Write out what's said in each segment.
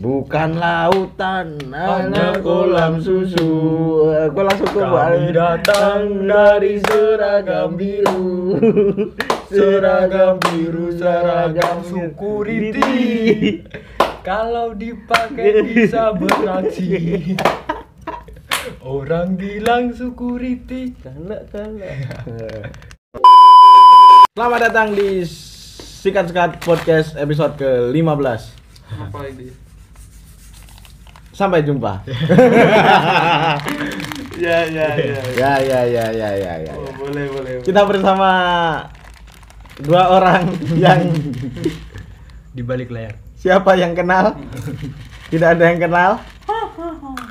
Bukan lautan, hanya kolam susu. Aku langsung ke Kami datang dari seragam biru Seragam biru, seragam security Kalau dipakai bisa beraksi Orang bilang security Galak galak. Selamat datang di Sikat Sekat Podcast episode ke-15. Apa ini? Sampai jumpa. Ya ya ya ya ya ya ya ya ya. Oh, boleh boleh Kita bersama dua orang yang Di balik layar siapa yang kenal? Tidak ada yang kenal.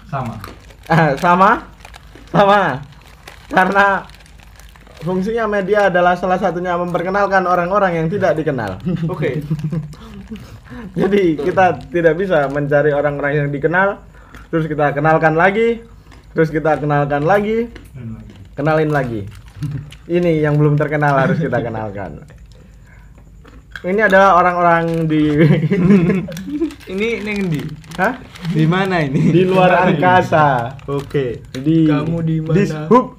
Sama Ah, sama sama karena fungsinya media adalah salah satunya memperkenalkan orang-orang yang tidak dikenal. Oke Jadi kita tidak bisa mencari orang-orang yang dikenal, terus kita kenalkan lagi, terus kita kenalkan lagi, kenalin lagi. Ini yang belum terkenal harus kita kenalkan. Ini adalah orang-orang di Ini neng di. Hah? Di mana ini? di luar angkasa. Oke. Di Kamu di mana? di hub.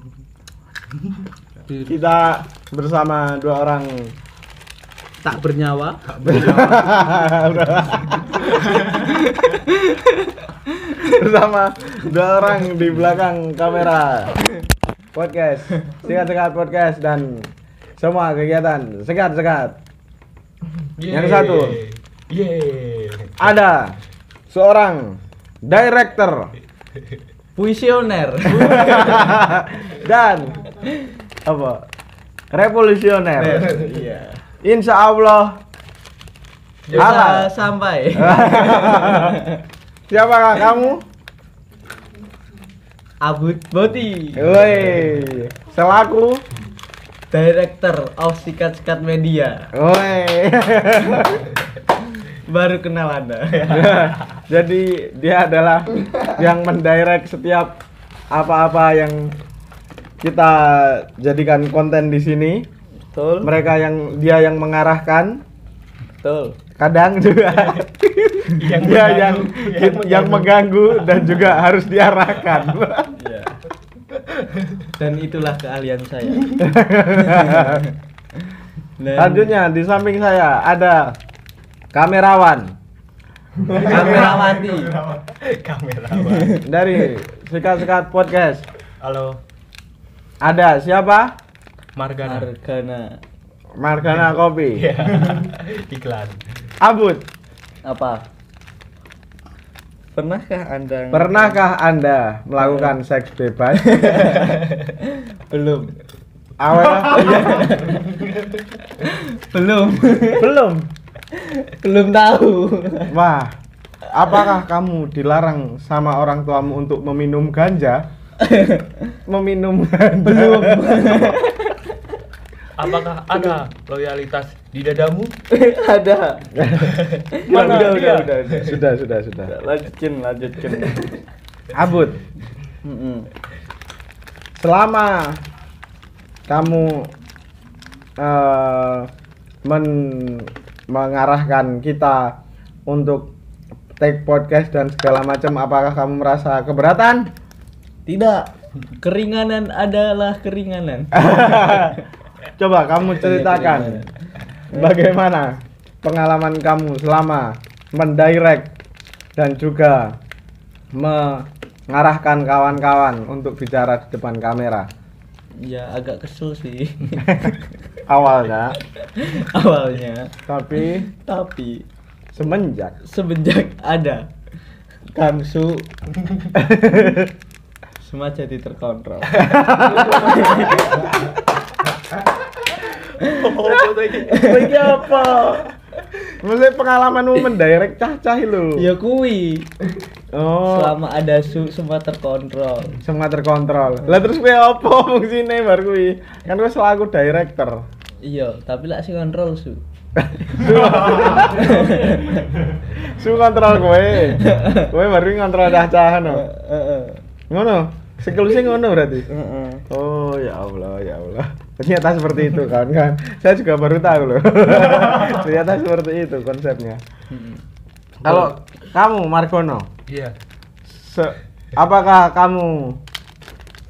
Kita bersama dua orang. Tak bernyawa. bersama dua orang di belakang kamera. Podcast. Sekat-sekat podcast dan semua kegiatan. Sekat-sekat. Yang satu. Yeay. Ada seorang director. Puisioner. dan apa revolusioner Iya. insya Allah Bisa halal sampai. siapakah kamu Abud Boti. Woi selaku Director of Sikat Sikat Media. Woi Baru kenal Anda. Jadi dia adalah yang mendirect setiap apa-apa yang kita jadikan konten di sini. Betul. Mereka yang dia yang mengarahkan, Betul. kadang juga Yang dia mengganggu, yang yang yang mengganggu dan juga harus diarahkan. Iya. Dan itulah keahlian saya. Dan Selanjutnya di samping saya ada kamerawan Kamerawati. Kamerawan dari Sikat-Sikat Podcast. Halo Ada siapa? Margana Margana. Margana Kopi. Iya. Iklan Abud. Apa? Pernahkah Anda Pernahkah Anda melakukan seks bebas? belum? Awalnya Belum. belum. belum tahu. Wah, apakah kamu dilarang sama orang tuamu untuk meminum ganja? meminum belum. Apakah ada loyalitas di dadamu? Ada. Mana udah, dia? udah, udah, udah. Sudah, sudah, sudah. Lanjutkan, lanjutkan. Abud, Mm-mm. selama kamu eh, men- mengarahkan kita untuk take podcast dan segala macam, apakah kamu merasa keberatan? Tidak. Keringanan adalah keringanan. Coba kamu ceritakan bagaimana pengalaman kamu selama mendirect dan juga mengarahkan kawan-kawan untuk bicara di depan kamera. ya agak kesel sih Awalnya, awalnya. tapi Tapi semenjak semenjak ada Kamsu semua jadi terkontrol. Iki apa? Maksudnya pengalamanmu mendirect cah-cah lu. ya kui. Oh, Selama ada su semua terkontrol. semua terkontrol. Lah terus kowe apa fungsine bar kuwi? Kan kowe selaku director. Iya, tapi lah sih kontrol su. Su kontrol kowe. Kowe baru ngontrol cah-cah no. Heeh. Ngono. Siklusnya ngono berarti. Heeh. Oh ya Allah ya Allah. Ternyata seperti itu kan kan. Saya juga baru tahu loh. Ternyata seperti itu konsepnya. Kalau kamu Margono, Iya. se- apakah kamu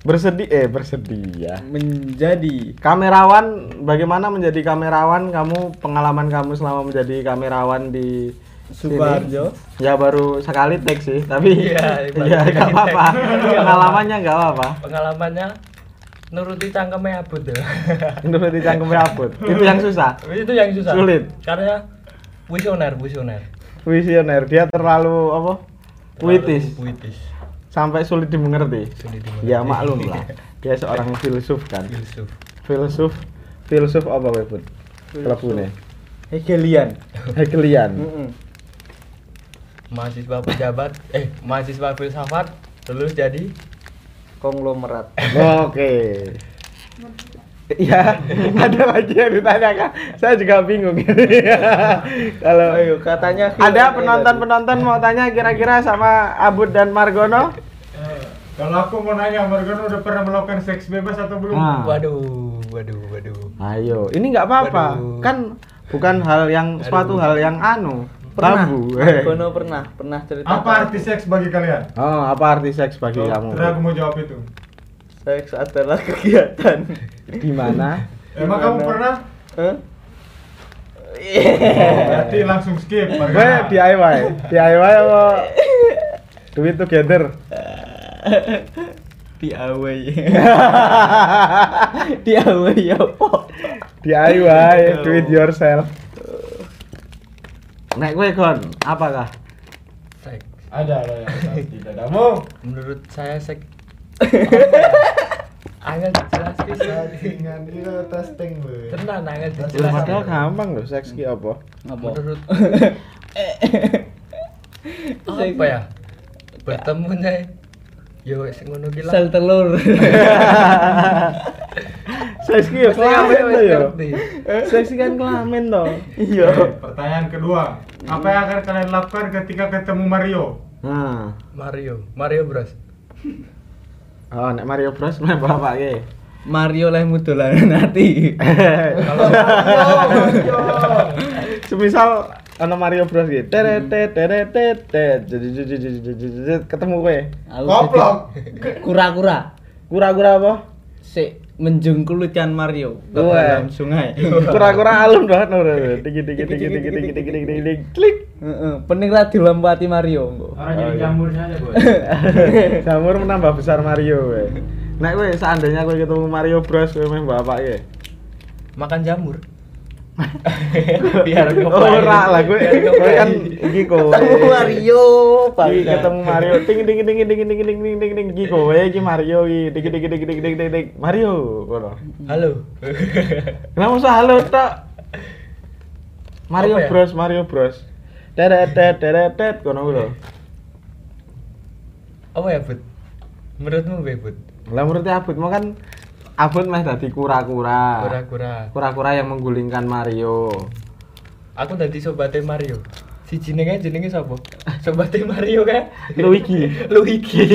bersedia eh bersedia Menjadi kamerawan bagaimana menjadi kamerawan kamu pengalaman kamu selama menjadi kamerawan di? Subarjo. ya baru sekali take sih tapi Iya, ya sekali nggak apa-apa pengalamannya nggak apa-apa Pengalamannya nuruti cangkemnya abut ya. untuk dicangkemi abut itu yang susah itu yang susah. Sulit. Karena visioner, visioner. visioner dia terlalu apa puitis Terlalu Puitis. sampai sulit dimengerti Sulit dimengerti. ya maklum lah dia seorang filsuf kan Filsuf. filsuf filsuf apa webut kelebune Hegelian. Hegelian. Mahasiswa pejabat, eh mahasiswa filsafat lulus jadi Konglomerat. oke Ya, ada lagi yang ditanyakan. Saya juga bingung. Kalau Ayo katanya ada penonton-penonton mau tanya kira-kira sama Abud dan Margono? Kalau aku mau nanya, Margono udah pernah melakukan seks bebas atau belum? Ah. waduh, waduh, waduh. Ayo, ini nggak apa-apa. Kan bukan hal yang suatu hal yang anu, Pernah. tabu. Eh. Gono pernah, pernah cerita. Apa arti seks bagi kalian? Oh, apa arti seks bagi Oh, kamu? Terus aku mau jawab itu. Seks adalah kegiatan. Di mana? Emang kamu pernah? Hah? Oh, berarti langsung skip. Gue. DIY, DIY apa? Do it together. DIY. DIY apa? DIY, do it yourself. Nek gue kon, apakah? Seks. Ada, ada yang pasti dadamu. Menurut saya seks Angel jelas Dengan itu testing lu. Tenang, angel jelas. padahal gampang loh seks ki apa? Menurut apa ya? Bertemunya Yo, wis ngono ki lah. Sel telur. Seks ki ya Pasti kamu kelamin to ya. Seks ki kan kelamin to. Iya. Pertanyaan kedua, apa yang akan kalian lakukan ketika ketemu Mario? Nah, Mario, Mario Bros. oh nek Mario Bros main bapak ki. Mario leh dolanan hati. Kalau Semisal ana Mario Bros ki. Teret teret tet. ketemu kowe. Goblok. jadi Kura-kura. Kura-kura apa? Si menjengkulkan Mario ke dalam sungai. Kura-kura alun banget no. Digi digi digi digi digi digi digi digi klik. Heeh, pening ra dilompati Mario engko. Orang jadi jamur saja, Bos. Jamur menambah besar Mario we. Nek kowe seandainya kowe ketemu Mario Bros kowe main bapak ki. makan jamur. Biar Oh, ora lah kowe kowe kan iki kowe. Ketemu Mario, Iki bangga. ketemu Mario ting ting ting ting ting ting ting ting ting iki kowe iki Mario iki ting ting ting ting ting ting ting Mario ngono. Halo. Kenapa usah halo tok? Mario Apa ya? Bros, Mario Bros. Teret teret tet ngono lho. Apa ya, Bud? Menurutmu, Be, Bud? Lah menurut Abud mau kan Abud meh dadi kura-kura. Kura-kura. Kura-kura yang menggulingkan Mario. Aku tadi sobatnya Mario. Si jenenge jenenge sapa? Sobatnya Mario kan? Luigi. Luigi.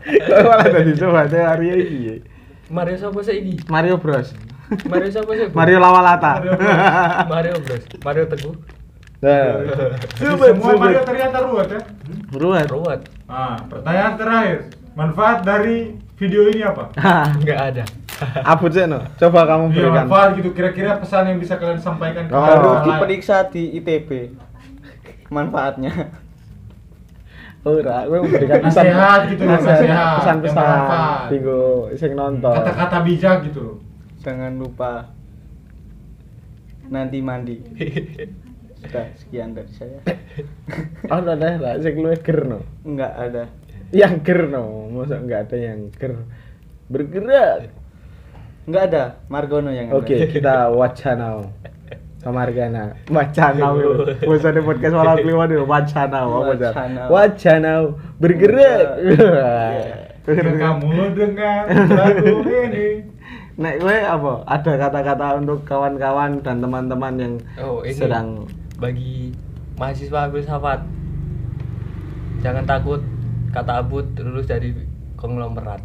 Kok malah dadi sobatnya Mario iki. Mario sapa sih iki? Mario Bros. Mario sapa sih? Mario Lawalata. Mario Bros. Mario Teguh. Nah. Semua Mario ternyata ruwet ya. Ruwet. Ruwet. Nah, pertanyaan terakhir. Manfaat dari video ini apa? Enggak ada. Abud sih no. Coba kamu Iya, berikan. manfaat gitu. Kira-kira pesan yang bisa kalian sampaikan ke Oh. orang Baru diperiksa di ITB. Manfaatnya. Ora, gue memberikan pesan Nasihat gitu loh, nasihat yang Pesan-pesan tinggu sing nonton. Kata-kata bijak gitu loh. Jangan lupa nanti mandi. Sudah sekian dari saya. Oh, ada lah sing luwih ger no. Enggak ada. Yang ger no, masa enggak ada yang ger. Bergerak. Enggak ada Margono yang. Oke, kita wacana. Kamargana. Wacana. Bosan di podcast walau kliwon itu wacana. Apa? Wacana. Wacana. Bergerak. Jika kamu dengar lagu ini. Nek gue apa? Ada kata-kata untuk kawan-kawan dan teman-teman yang Oh, ini sedang bagi mahasiswa filsafat. Jangan takut kata abut lulus dari konglomerat.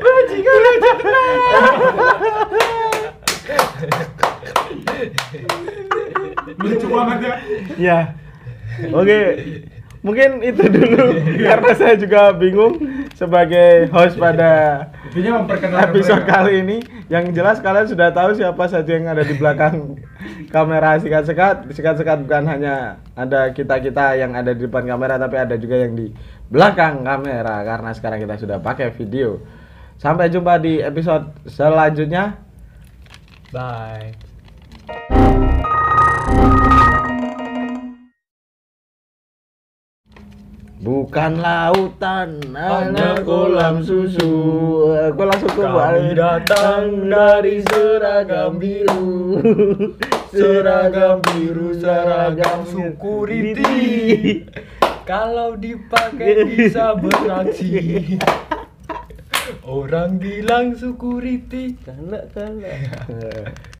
Bajingan Lucu banget ya. Ya. Oke. Mungkin itu dulu karena saya juga bingung sebagai host pada Intinya memperkenalkan episode kali ini. Yang jelas kalian sudah tahu siapa saja yang ada di belakang kamera sikat-sekat. Sikat-sekat bukan hanya ada kita-kita yang ada di depan kamera tapi ada juga yang di belakang kamera karena sekarang kita sudah pakai video. Sampai jumpa di episode selanjutnya. Bye. Bukan lautan, hanya kolam susu. Kolam susu Kami balik datang dari seragam biru. Seragam biru, seragam security. Kalau dipakai bisa beraksi. Orang bilang security. Kanak kanak.